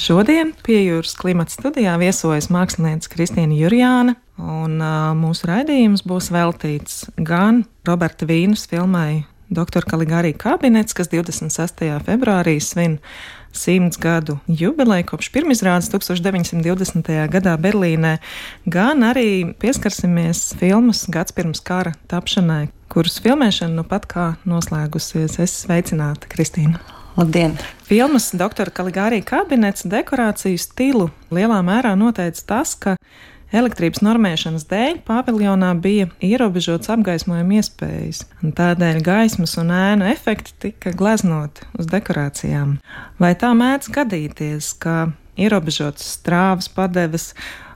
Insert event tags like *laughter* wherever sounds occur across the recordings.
Šodien pie jūras klimata studijā viesojas mākslinieca Kristīna Jurjāna, un uh, mūsu raidījums būs veltīts gan Roberta Vīnas filmai Dr. Kaligārī kabinets, kas 26. februārī svin simts gadu jubileju kopš pirmizrādes 1920. gadā Berlīnē, gan arī pieskarsimies filmas gads pirms kara tapšanai, kuras filmēšana nu pat kā noslēgusies. Es sveicināta Kristīna. Labdien! Filmas Dr. Kaligārī kabinets dekorāciju stilu lielā mērā noteica tas, ka Elektrības normēšanas dēļ paviljonā bija ierobežots apgaismojuma iespējas, un tādēļ gaismas un ēnu efekti tika gleznoti uz dekorācijām. Vai tā mēdz gadīties, ka ierobežotas strāvas padeves,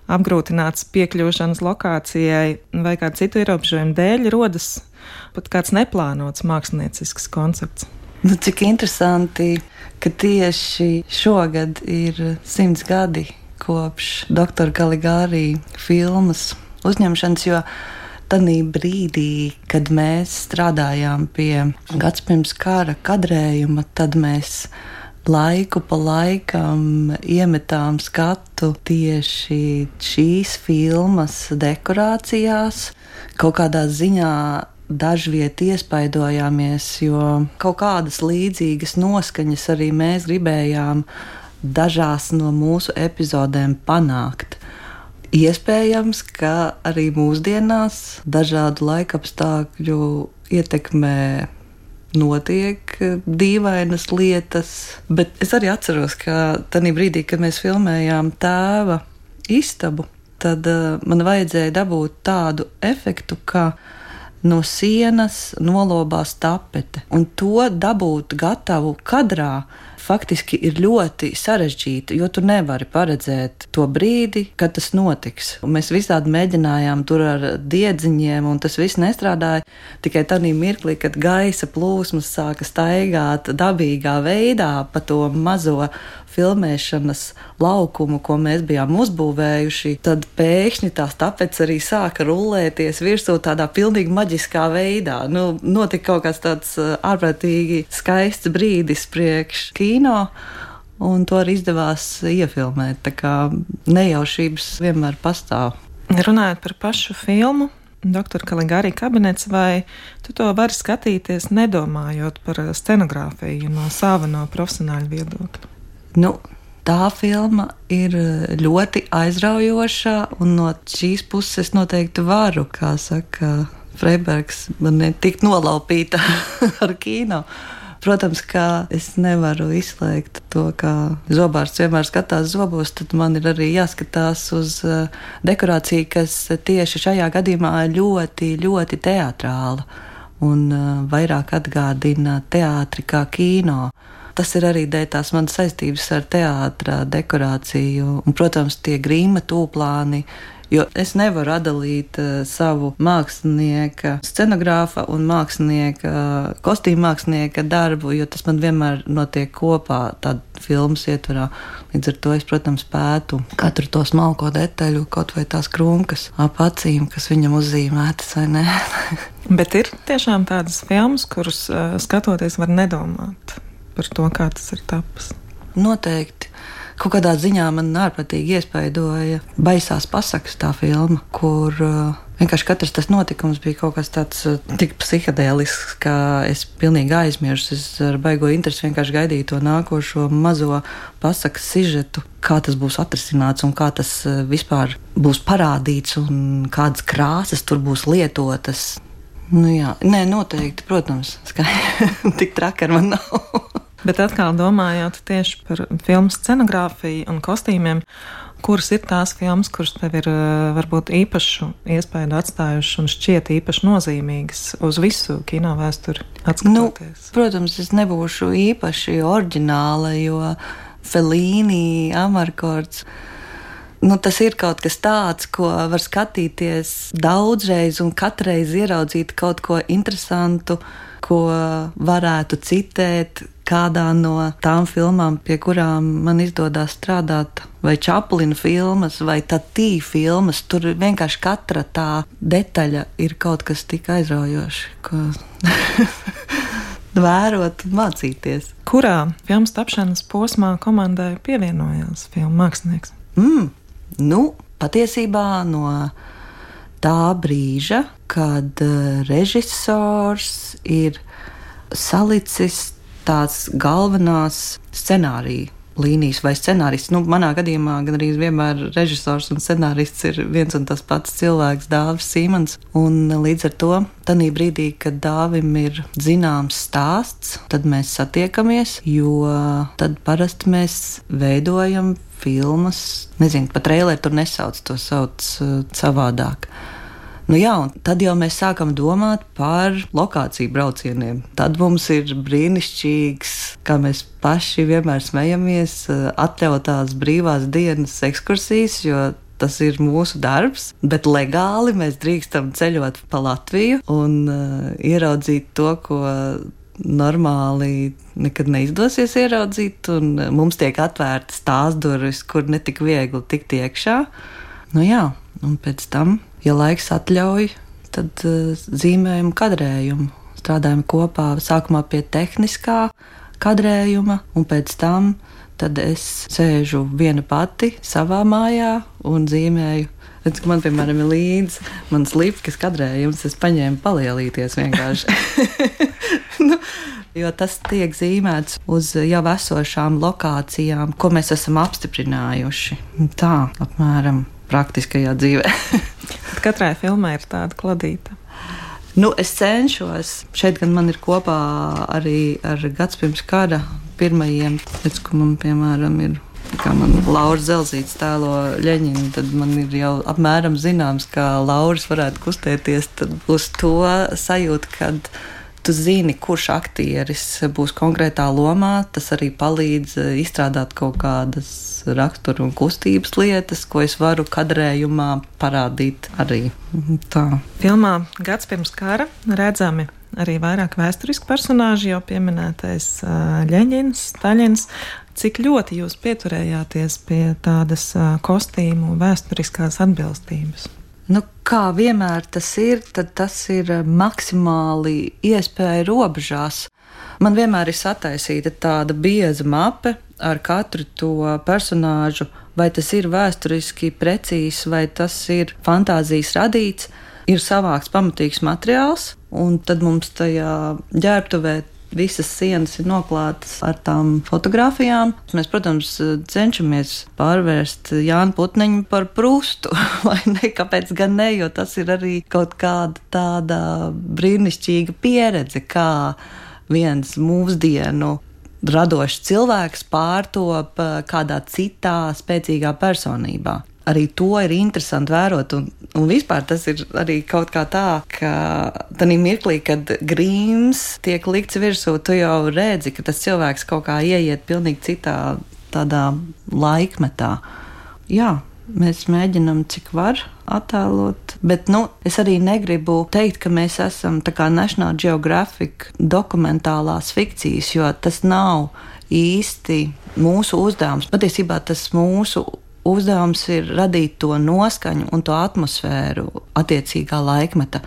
apgrūtināts piekļūšanas lokācijai vai kādu citu ierobežojumu dēļ rodas pat kāds neplānots māksliniecisks koncepts? Nu, cik interesanti, ka tieši šogad ir simts gadi kopš doktora Kaligārī filmas uzņemšanas, jo tajā brīdī, kad mēs strādājām pie gads pirms kara kadrējuma, tad mēs laiku pa laikam iemetām skatu tieši šīs filmas dekorācijās, kaut kādā ziņā dažviet iespaidojāmies, jo kaut kādas līdzīgas noskaņas arī mēs gribējām dažās no mūsu epizodēm panākt. Iespējams, ka arī mūsdienās dažādu laikapstākļu ietekmē notiek dīvainas lietas, bet es arī atceros, ka tajā brīdī, kad mēs filmējām tēva istabu, tad uh, man vajadzēja dabūt tādu efektu, ka no sienas nolobās tapete, un to dabūt gatavu kadrā faktiski ir ļoti sarežģīta, jo tu nevari paredzēt to brīdi, kad tas notiks. Un mēs visādi mēģinājām tur ar diedziņiem, un tas viss nestrādāja. Tikai tādā mirklī, kad gaisa plūsmas sāka staigāt dabīgā veidā pa to mazo filmēšanas laukumu, ko mēs bijām uzbūvējuši, tad pēkšņi tās tāpēc arī sāka rullēties virsū tādā pilnīgi maģiskā veidā. Nu, notika kaut kāds tāds ārprātīgi skaists brīdis priekš kino. Un to arī izdevās iefilmēt. Tā kā nejaušības vienmēr pastāv. Runājot par pašu filmu, doktora Kaligārī kabinets, vai tu to vari skatīties, nedomājot par scenogrāfiju no sava no profesionāļa viedokļa? Nu, tā filma ir ļoti aizraujoša, un no šīs puses noteikti varu, kā saka Freibergs, man ir tik nolaupīta *laughs* ar kino. Protams, ka es nevaru izslēgt to, ka zobārsts vienmēr skatās zobos, tad man ir arī jāskatās uz uh, dekorāciju, kas tieši šajā gadījumā ļoti, ļoti teatrāla un uh, vairāk atgādina teātri kā kino. Tas ir arī dēļ tās manas saistības ar teātra dekorāciju. Un, protams, tie grīma tūplāni, Jo es nevaru atdalīt uh, savu mākslinieka, scenogrāfa un mākslinieka, kostīmu mākslinieka darbu, jo tas man vienmēr notiek kopā, tādā filmas ietvarā. Līdz ar to es, protams, pētu katru to smalko detaļu, kaut vai tās krunkas ap acīm, kas viņam uzzīmētas vai nē. *laughs* Bet ir tiešām tādas filmas, kuras uh, skatoties, var nedomāt par to, kā tas ir tapis. Noteikti. Kaut kādā ziņā man ārprātīgi iespaidoja baisās pasakas tā filma, kur uh, vienkārši katrs tas notikums bija kaut kas tāds uh, tik psihedēlisks, ka es pilnīgi aizmirsu. Es ar baigo interesi vienkārši gaidīju to nākošo mazo pasakas sižetu, kā tas būs atrisināts un kā tas uh, vispār būs parādīts un kādas krāsas tur būs lietotas. Nu, jā, nē, noteikti, protams, ka *laughs* tik traki ar mani nav. Bet atkal domājot tieši par filmu scenogrāfiju un kostīmiem, kuras ir tās filmas, kuras tev ir eh, varbūt īpašu iespēju atstājušas un šķiet īpaši nozīmīgas uz visu kino vēsturi? Nu, protams, es nebūšu īpaši oriģināla, jo Felīni, Amarkords. Nu, tas ir kaut kas tāds, ko var skatīties daudzreiz un katreiz ieraudzīt kaut ko interesantu, ko varētu citēt, kādā no tām filmām, pie kurām man izdodas strādāt, vai Čaplina filmas, vai Tatī filmas, tur vienkārši katra tā detaļa ir kaut kas tik aizraujošs. Ko... *laughs* vērot un mācīties. Kurā filmas tapšanas posmā komandai pievienojās filmu mākslinieks? Mm, nu, patiesībā no tā brīža, kad uh, režisors ir salicis tās galvenās scenārija līnijas vai scenārists. Nu, manā gadījumā gan arī vienmēr režisors un scenārists ir viens un tas pats cilvēks, Dāvis Simons. Un līdz ar to, tajā brīdī, kad Dāvim ir zināms stāsts, tad mēs satiekamies, jo tad parasti mēs veidojam filmas. Nezinu, pat traileri tur nesauc, to sauc uh, savādāk. Nu jā, tad jau mēs sākam domāt par lokāciju braucieniem. Tad mums ir brīnišķīgs, kā mēs paši vienmēr smejamies, atļautās brīvās dienas ekskursijas, jo tas ir mūsu darbs, bet legāli mēs drīkstam ceļot pa Latviju un uh, ieraudzīt to, ko normāli nekad neizdosies ieraudzīt. Mums tiek atvērtas tās durvis, kur netik viegli tikt iekšā. Nu jā, un pēc tam ja laiks atļauj, tad uh, zīmējam kadrējumu. Strādājam kopā sākumā pie tehniskā kadrējuma, un pēc tam es sēžu viena pati savā mājā un zīmēju. Redz, man, piemēram, ir līdzi mans lipkas kadrējums, es paņēmu palielīties vienkārši. *laughs* nu, jo tas tiek zīmēts uz jau esošām lokācijām, ko mēs esam apstiprinājuši. Tā apmēram praktiskajā dzīvē. *laughs* Katrai filmai ir tāda kladīta. Nu, es cenšos. Šeit gan man ir kopā arī ar gads pirms kara pirmajiem, pēc ko man, piemēram, ir. Kā man Laura Zelzīts tēlo Ļeņinu, tad man ir jau apmēram zināms, kā Lauris varētu kustēties uz to sajūtu, kad tu zini, kurš aktieris būs konkrētā lomā. Tas arī palīdz eh, izstrādāt kaut kādas rakstura un kustības lietas, ko es varu kadrējumā parādīt arī. Mhm, tā. Filmā Gads pirms kara redzami arī vairāk vēsturiski personāži, jau pieminētais Ļeņins, Staļins. Cik ļoti jūs pieturējāties pie tādas kostīmu vēsturiskās atbilstības? Nu, kā vienmēr tas ir, tad tas ir maksimāli iespēja robežās. Man vienmēr ir sataisīta tāda bieza mape ar katru to personāžu, vai tas ir vēsturiski precīzs, vai tas ir fantāzijas radīts. Ir savāks pamatīgs materiāls, un tad mums tajā ģērbtuvē visas sienas ir noklātas ar tām fotografijām. Mēs, protams, cenšamies pārvērst Jānu Putniņu par prustu, *laughs* vai ne? Kāpēc gan ne? Jo tas ir arī kaut kāda tāda brīnišķīga pieredze, kā viens mūsdienu radošs cilvēks pārtop kādā citā spēcīgā personībā arī to ir interesanti vērot. Un, un vispār tas ir arī kaut kā tā, ka tajā mirklī, kad grīms tiek likts virsū, tu jau redzi, ka tas cilvēks kaut kā ieiet pilnīgi citā tādā laikmetā. Jā, mēs mēģinām, cik var attēlot. Bet nu, es arī negribu teikt, ka mēs esam National Geographic dokumentālās fikcijas, jo tas nav īsti mūsu uzdevums. Patiesībā tas mūsu uzdevums ir radīt to noskaņu un to atmosfēru attiecīgā laikmeta.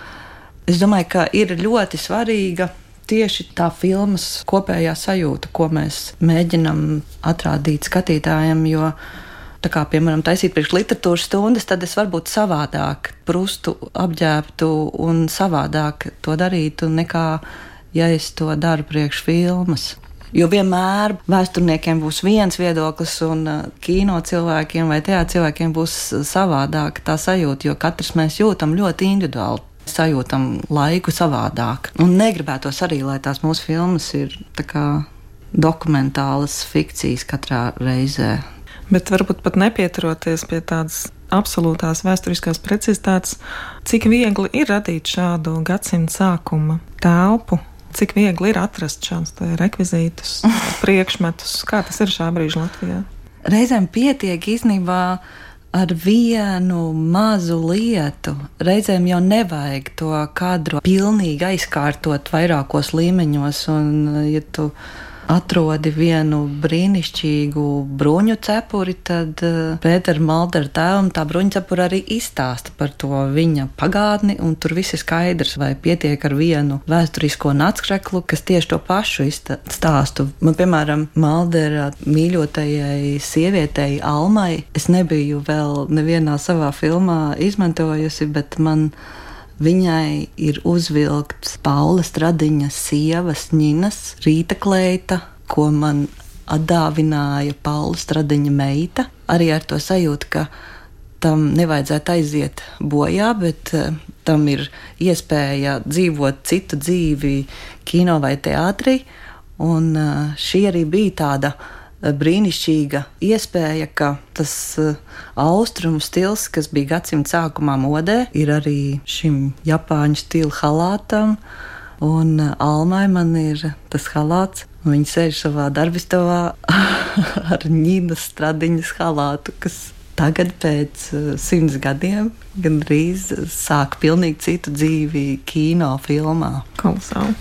Es domāju, ka ir ļoti svarīga tieši tā filmas kopējā sajūta, ko mēs mēģinam atrādīt skatītājiem. Jo, kā, piemēram, taisīt priekš literatūras stundas, tad es varbūt savādāk prustu apģērbtu un savādāk to darītu nekā, ja es to daru priekš filmas. Jo vienmēr vēsturniekiem būs viens viedoklis, un uh, kino cilvēkiem vai teātriem cilvēkiem būs savādāk tā sajūta, jo katrs mēs jūtam ļoti individuāli. Sajūtam laiku savādāk. Un negribētos arī, lai tās mūsu filmas ir dokumentālas fikcijas katrā reizē. Bet varbūt pat nepieturoties pie tādas absolūtās vēsturiskās precizitātes, cik viegli ir radīt šādu gadsimta sākuma telpu Cik viegli ir atrast šādus rekvizītus, *laughs* priekšmetus? Kā tas ir šā brīža Latvijā? Reizēm pietiek īstenībā ar vienu mazu lietu. Reizēm jau nevajag to kadru pilnīgi aizkārtot vairākos līmeņos, un ja tu atrodi vienu brīnišķīgu bruņu cepuri, tad eh, Pētera Maldera tēvam tā bruņu cepura arī izstāsta par to viņa pagātni, un tur viss ir skaidrs, vai pietiek ar vienu vēsturisko nacskreklu, kas tieši to pašu stāstu. Man, piemēram, Maldera mīļotajai sievietei Almai, es nebiju vēl nevienā savā filmā izmantojusi, bet man Viņai ir uzvilkts Paula Stradiņa sievas Ninas rīta kleita, ko man atdāvināja Paula Stradiņa meita. Arī ar to sajūtu, ka tam nevajadzētu aiziet bojā, bet uh, tam ir iespēja dzīvot citu dzīvi kino vai teātrī. Un uh, šī arī bija tāda Eh, brīnišķīga iespēja, ka tas uh, austrumu stils, kas bija gadsimta sākumā modē, ir arī šim japāņu stila halātam. Un uh, Almai man ir tas halāts, viņa sēž savā darbistabā *laughs* ar ņīnas stradiņas halātu, kas tagad pēc simts gadiem gandrīz sāk pilnīgi citu dzīvi kino filmā. Kolosāli.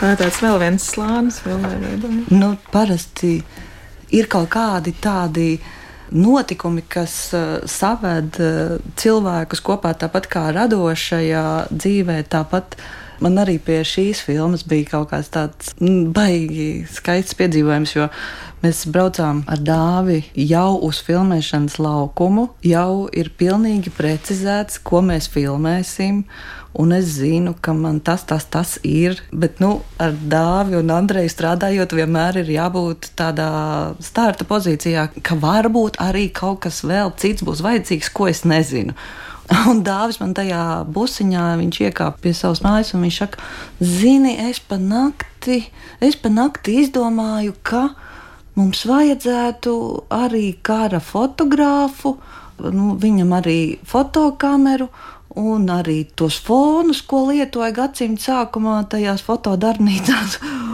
Tāds vēl viens slānis filmē veidojums. Nu, parasti ir kaut kādi tādi notikumi, kas uh, saved uh, cilvēkus kopā, tāpat kā radošajā dzīvē, tāpat. Man arī pie šīs filmas bija kaut kāds tāds mm, baigi skaists piedzīvojums, jo mēs braucām ar dāvi jau uz filmēšanas laukumu. Jau ir pilnīgi precizēts, ko mēs filmēsim un es zinu, ka man tas, tas, tas ir. Bet, nu, ar Dāvi un Andreju strādājot, vienmēr ir jābūt tādā starta pozīcijā, ka varbūt arī kaut kas vēl cits būs vajadzīgs, ko es nezinu. Un dāvis man tajā busiņā, viņš iekāpa pie savas mājas, un viņš saka, zini, es pa nakti, es pa nakti izdomāju, ka mums vajadzētu arī kara fotogrāfu, nu, viņam arī fotokameru, un arī tos fonus, ko lietoja gadsimta sākumā tajās fotodarbnīcās. *laughs*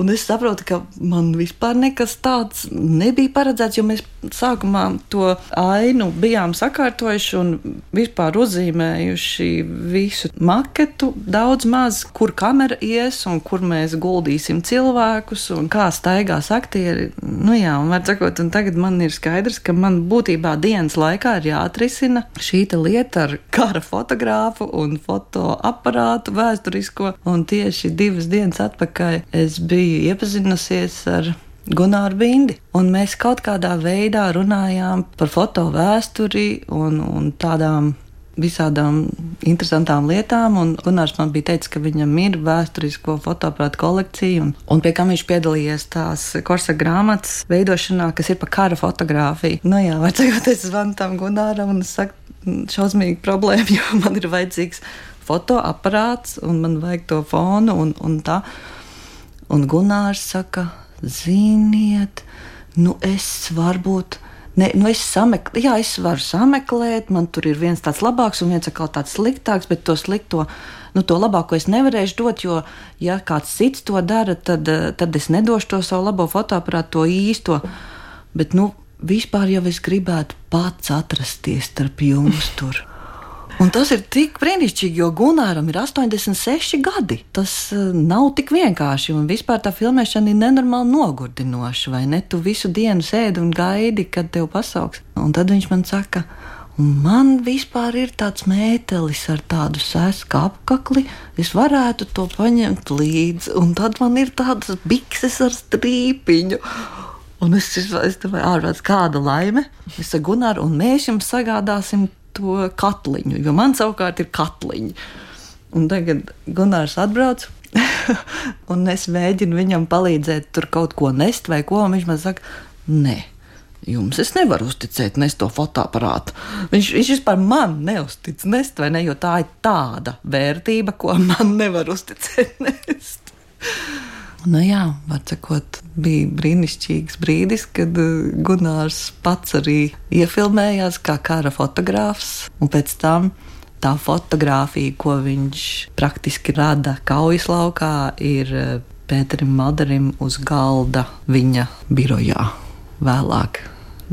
Un es saprotu, ka man vispār nekas tāds nebija paredzēts, jo mēs sākumā to ainu bijām sakārtojuši un vispār uzzīmējuši visu maketu, daudz maz, kur kamera ies un kur mēs guldīsim cilvēkus un kā staigās aktieri. Nu jā, un var sakot, un tagad man ir skaidrs, ka man būtībā dienas laikā ir jāatrisina šī lieta ar kara fotogrāfiju fotogrāfu un fotoaparātu vēsturisko. Un tieši divas dienas atpakaļ es biju iepazinusies ar Gunāru Bindi. Un mēs kaut kādā veidā runājām par foto vēsturi un, un tādām visādām interesantām lietām. Un Gunārs man bija teicis, ka viņam ir vēsturisko fotoaparātu kolekcija, un, un pie kam viņš piedalījies tās korsa grāmatas veidošanā, kas ir par kara fotografiju. Nu jā, vai tagad es zvanu tam Gunāram un saku, šausmīga problēma, *laughs* jo man ir vajadzīgs fotoaparāts un man vajag to fonu un, un tā. Un Gunārs saka, ziniet, nu es varbūt. Ne, nu es, sameklē, jā, es varu sameklēt, man tur ir viens tāds labāks un viens atkal tāds sliktāks, bet to slikto, nu, to labāko es nevarēšu dot, jo, ja kāds cits to dara, tad, tad es nedošu to savu labo fotoaparātu, to īsto. Bet, nu, vispār jau es gribētu pats atrasties starp jums tur. Un tas ir tik brīnišķīgi, jo Gunāram ir 86 gadi. Tas uh, nav tik vienkārši. Un vispār tā filmēšana ir nenormāli nogurdinoša. Vai ne? Tu visu dienu sēdi un gaidi, kad tev pasauks. Un tad viņš man saka, man vispār ir tāds mētelis ar tādu sēsku apakli. Es varētu to paņemt līdzi. Un tad man ir tādas bikses ar strīpiņu. Un es, es domāju, ārprāts, kāda laime. Es saku, Gunār, un mēs jums sagādāsim to katliņu, jo man savukārt ir katliņi. Un tagad Gunārs atbrauc. *laughs* un es mēģinu viņam palīdzēt, tur kaut ko nest vai ko. Viņš man saka, nē, jums es nevaru uzticēt nest to fotoaparātu. Viņš, viņš vispār man neuztic nest, vai ne? Jo tā ir tāda vērtība, ko *laughs* man nevar uzticēt nest. Nu jā, var sakot, bija brīnišķīgs brīdis, kad uh, Gunārs pats arī iefilmējās kā kara fotogrāfs, un pēc tam tā fotografija, ko viņš praktiski rada kaujas laukā, ir uh, Pēterim Madarim uz galda viņa birojā vēlāk.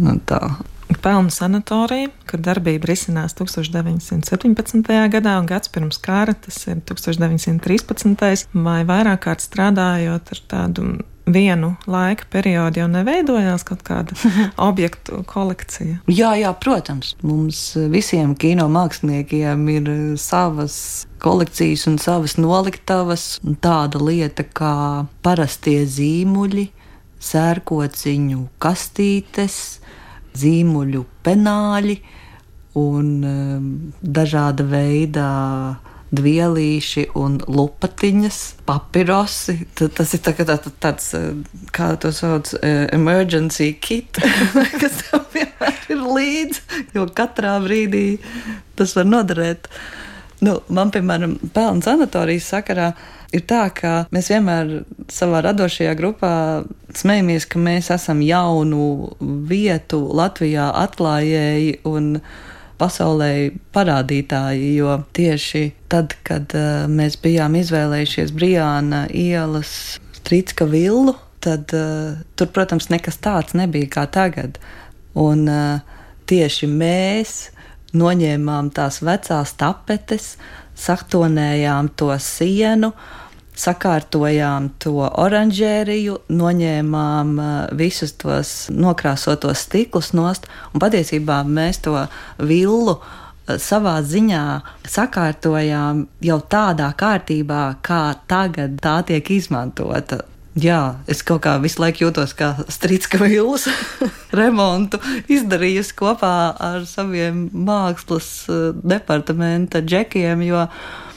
Nu, tā Pelnu sanatorija, kur darbība risinās 1917. gadā un gads pirms kara, tas ir 1913. vai vairāk kārt strādājot ar tādu vienu laika periodu jau neveidojās kaut kāda *laughs* objektu kolekcija? Jā, jā, protams. Mums visiem kino māksliniekiem ir savas kolekcijas un savas noliktavas. Tāda lieta kā parastie zīmuļi, sērkociņu kastītes, zīmuļu penāļi un um, dažāda veida dvielīši un lupatiņas, papirosi. Tad tas ir tā, tā, tāds, eh, kā to sauc, eh, emergency kit, *laughs* kas tev vienmēr ir līdzi, jo katrā brīdī tas var noderēt. Nu, man, piemēram, pelnu sanatorijas sakarā ir tā, ka mēs vienmēr savā radošajā grupā smejamies, ka mēs esam jaunu vietu Latvijā atklājēji un pasaulē parādītāji, jo tieši tad, kad uh, mēs bijām izvēlējušies Brijāna ielas Strītska villu, tad uh, tur, protams, nekas tāds nebija kā tagad. Un uh, tieši mēs noņēmām tās vecās tapetes, saktonējām to sienu, sakārtojām to oranžēriju, noņēmām uh, visus tos nokrāsotos stiklus nost, un patiesībā mēs to villu uh, savā ziņā sakārtojām jau tādā kārtībā, kā tagad tā tiek izmantota. Jā, es kaut kā visu laiku jūtos kā strīdska vīls *laughs* remontu izdarījusi kopā ar saviem mākslas uh, departamenta džekiem, jo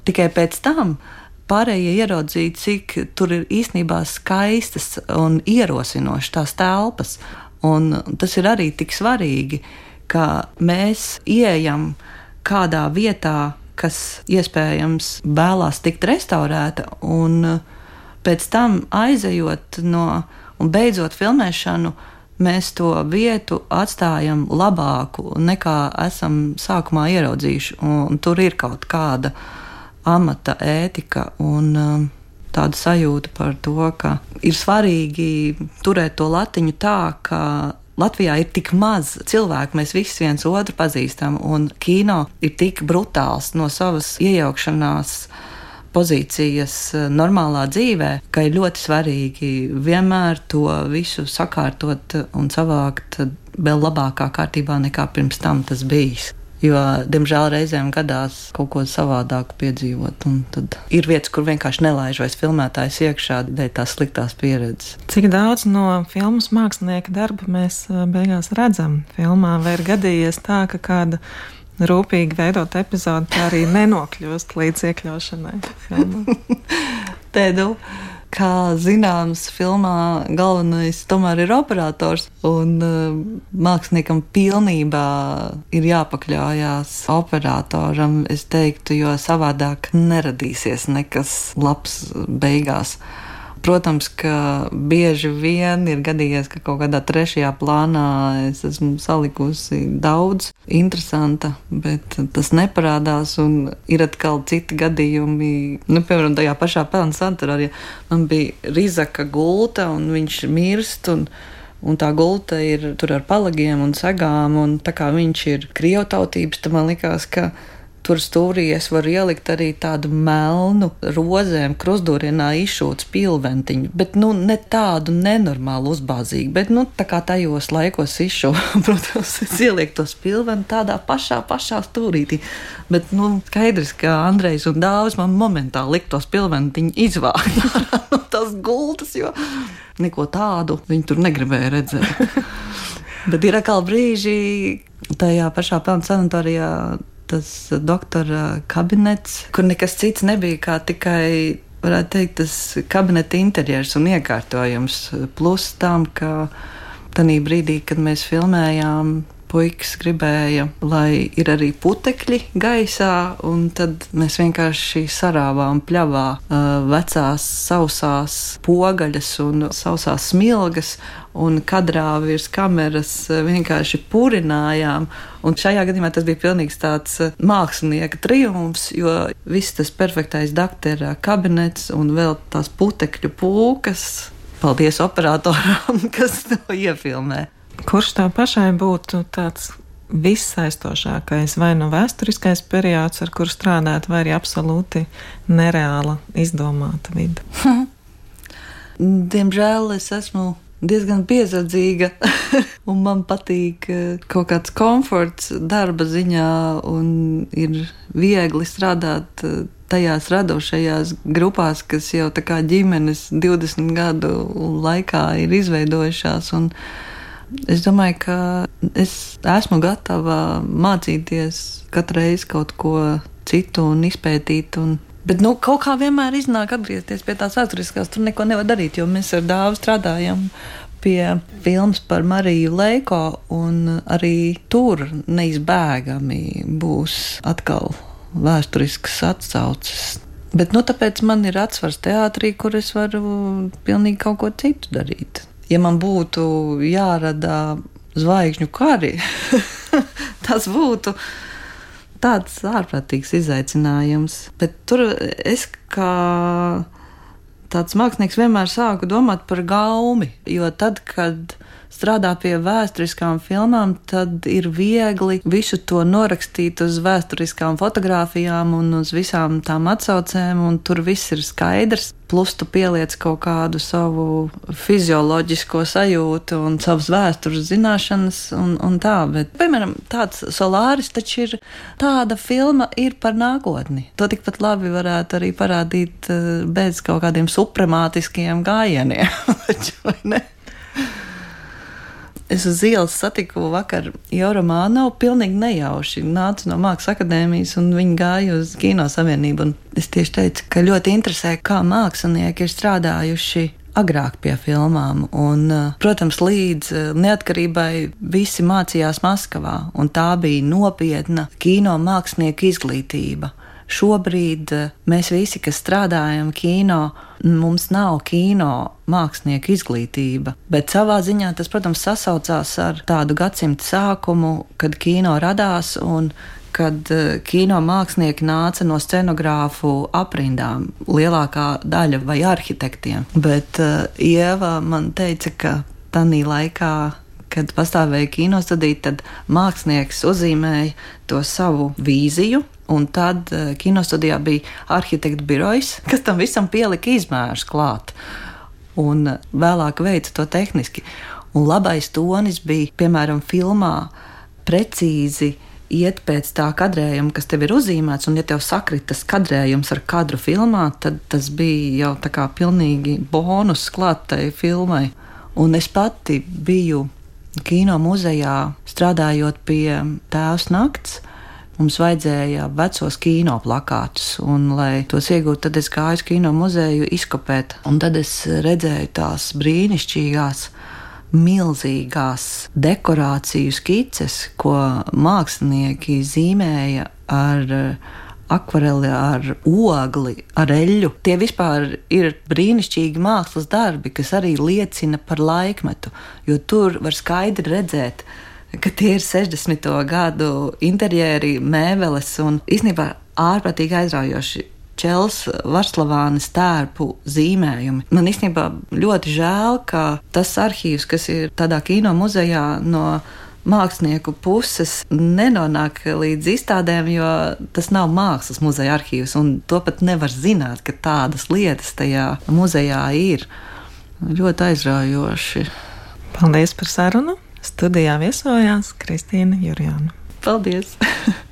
tikai pēc tam uh, pārējie ieraudzīja, cik tur ir īstenībā skaistas un ierosinošas tās telpas. Un tas ir arī tik svarīgi, ka mēs ieejam kādā vietā, kas iespējams vēlās tikt restaurēta, un pēc tam aizejot no un beidzot filmēšanu, mēs to vietu atstājam labāku nekā esam sākumā ieraudzījuši. Un tur ir kaut kāda amata ētika un um, tāda sajūta par to, ka ir svarīgi turēt to latiņu tā, ka Latvijā ir tik maz cilvēku, mēs visi viens otru pazīstam, un kino ir tik brutāls no savas iejaukšanās pozīcijas uh, normālā dzīvē, ka ir ļoti svarīgi vienmēr to visu sakārtot un savākt vēl labākā kārtībā nekā pirms tam tas bijis. Jo, diemžēl, reizēm gadās kaut ko savādāku piedzīvot. Tad ir vietas, kur vienkārši nelaiž vairs filmētājs iekšā dēļ tās sliktās pieredzes. Cik daudz no filmas mākslinieka darba mēs beigās redzam filmā, vai ir gadījies tā, ka kāda rūpīgi veidot epizodi tā arī nenokļūst līdz iekļaušanai? *laughs* Tēdu kā zināms, filmā galvenais tomēr ir operators. Un uh, māksliniekam pilnībā ir jāpakļaujas operatoram, es teiktu, jo savādāk neradīsies nekas labs beigās. Protams, ka bieži vien ir gadījies, ka kaut kādā trešajā plānā es esmu salikusi daudz interesanta, bet tas neparādās. Ir atkal citi gadījumi, nu, piemēram, tajā pašā pelnu santurā, ja man bija Rizaka gulta un viņš mirst. Un, Un tā gulta ir tur ar palagiem un segām, un tā kā viņš ir krievotautības, tad man likās, ka Tur stūrī es varu ielikt arī tādu melnu, rozēm, krustūrienā izšūtu pilventiņu, bet nu, ne tādu nenormālu uzbāzīgu, bet nu, tā kā tajos laikos izšūtu, *laughs* protams, es ielieku tos pilventus tādā pašā, pašā stūrītī. Bet nu, skaidrs, ka Andrejs un Dāvis man momentāli likt tos pilventiņu izvākt *laughs* no tās gultas, jo neko tādu viņi tur negribēja redzēt. *laughs* Bet ir atkal brīži, tajā pašā pelnu sanatorijā tas doktora kabinets, kur nekas cits nebija kā tikai, varētu teikt, tas kabineta interjers un iekārtojums. Plus tam, ka tajā brīdī, kad mēs filmējām, puikas gribēja, lai ir arī putekļi gaisā, un tad mēs vienkārši sarāvām pļavā vecās sausās pogaļas un sausās smilgas, un kadrā virs kameras vienkārši purinājām. Un šajā gadījumā tas bija pilnīgs tāds mākslinieka triumfs, jo viss tas perfektais doktora kabinets un vēl tās putekļu pūkas. Paldies operatoram, *laughs* kas to iefilmē. Kurš tā pašai būtu tāds vissaistošākais, vai nu vēsturiskais periods, ar kuru strādāt, vai arī absolūti nereāla, izdomāta vide? *laughs* Diemžēl es esmu diezgan piesardzīga, *laughs* un man patīk eh, kaut kāds komforts darba ziņā, un ir viegli strādāt eh, tajās radošajās grupās, kas jau tā kā ģimenes 20 gadu laikā ir izveidojušās. Es domāju, ka es esmu gatava mācīties katru reizi kaut ko citu un izpētīt. Un Bet nu, kaut kā vienmēr iznāk atgriezties pie tās vēsturiskās. Tur neko nevar darīt, jo mēs ar dāvu strādājam pie filmas par Mariju Leiko, arī tur neizbēgami būs atkal vēsturiskas atsauces. Bet nu, tāpēc man ir atsvars teātrī, kur es varu pilnīgi kaut ko citu darīt. Ja man būtu jārada zvaigžņu kari, *laughs* tas būtu tāds ārprātīgs izaicinājums. Bet tur es kā tāds mākslinieks vienmēr sāku domāt par gaumi, jo tad, kad strādā pie vēsturiskām filmām, tad ir viegli visu to norakstīt uz vēsturiskām fotografijām un uz visām tām atsaucēm, un tur viss ir skaidrs. Plus tu pieliec kaut kādu savu fizioloģisko sajūtu un savas vēstures zināšanas, un, un tā. Bet, piemēram, tāds solāris taču ir tāda filma ir par nākotni. To tikpat labi varētu arī parādīt eh, bez kaut kādiem supremātiskiem gājieniem. *laughs* Es uz ielas satiku vakar Jauru Mānovu, pilnīgi nejauši. Nācu no Mākslas akadēmijas, un viņi gāja uz Kino savienību. Es tieši teicu, ka ļoti interesē, kā mākslinieki ir strādājuši agrāk pie filmām. Un, eh, protams, līdz eh, neatkarībai visi mācījās Maskavā, un tā bija nopietna kino mākslinieku izglītība. Šobrīd eh, mēs visi, kas strādājam kino, mums nav kino mākslinieku izglītība, bet savā ziņā tas, protams, sasaucās ar tādu gadsimtu sākumu, kad kino radās un kad eh, kino mākslinieki nāca no scenogrāfu aprindām, lielākā daļa vai arhitektiem. Bet uh, Ieva man teica, ka tajā laikā kad pastāvēja kinostudija, tad mākslinieks uzzīmēja to savu vīziju. Un tad uh, kinostudijā bija arhitekta birojs, *laughs* kas tam visam pielika izmērus klāt. Un uh, vēlāk veica to tehniski. Un labais tonis bija, piemēram, filmā precīzi iet pēc tā kadrējuma, kas tev ir uzzīmēts, un ja tev sakrit tas kadrējums ar kadru filmā, tad tas bija jau tā kā pilnīgi bonus klātai filmai. Un es pati biju kino muzejā, strādājot pie tēvs nakts, mums vajadzēja vecos kino plakātus, un, lai tos iegūtu, tad es gāju uz kino muzeju izkopēt, un tad es redzēju tās brīnišķīgās. Milzīgās dekorāciju skices, ko mākslinieki zīmēja ar akvareli, ar ogli, ar eļļu. Tie vispār ir brīnišķīgi mākslas darbi, kas arī liecina par laikmetu, jo tur var skaidri redzēt, ka tie ir 60. gadu interjeri, mēbeles un īstenībā ārprātīgi aizraujoši. Čels Varslavānas tērpu zīmējumi. Man īstenībā ļoti žēl, ka tas arhīvs, kas ir tādā kino muzejā no mākslinieku puses nenonāk līdz izstādēm, jo tas nav mākslas muzeja arhīvs, un to pat nevar zināt, ka tādas lietas tajā muzejā ir. Ļoti aizraujoši. Paldies par sarunu! Studijā viesojās Kristīna Jurjāna. Paldies! *laughs*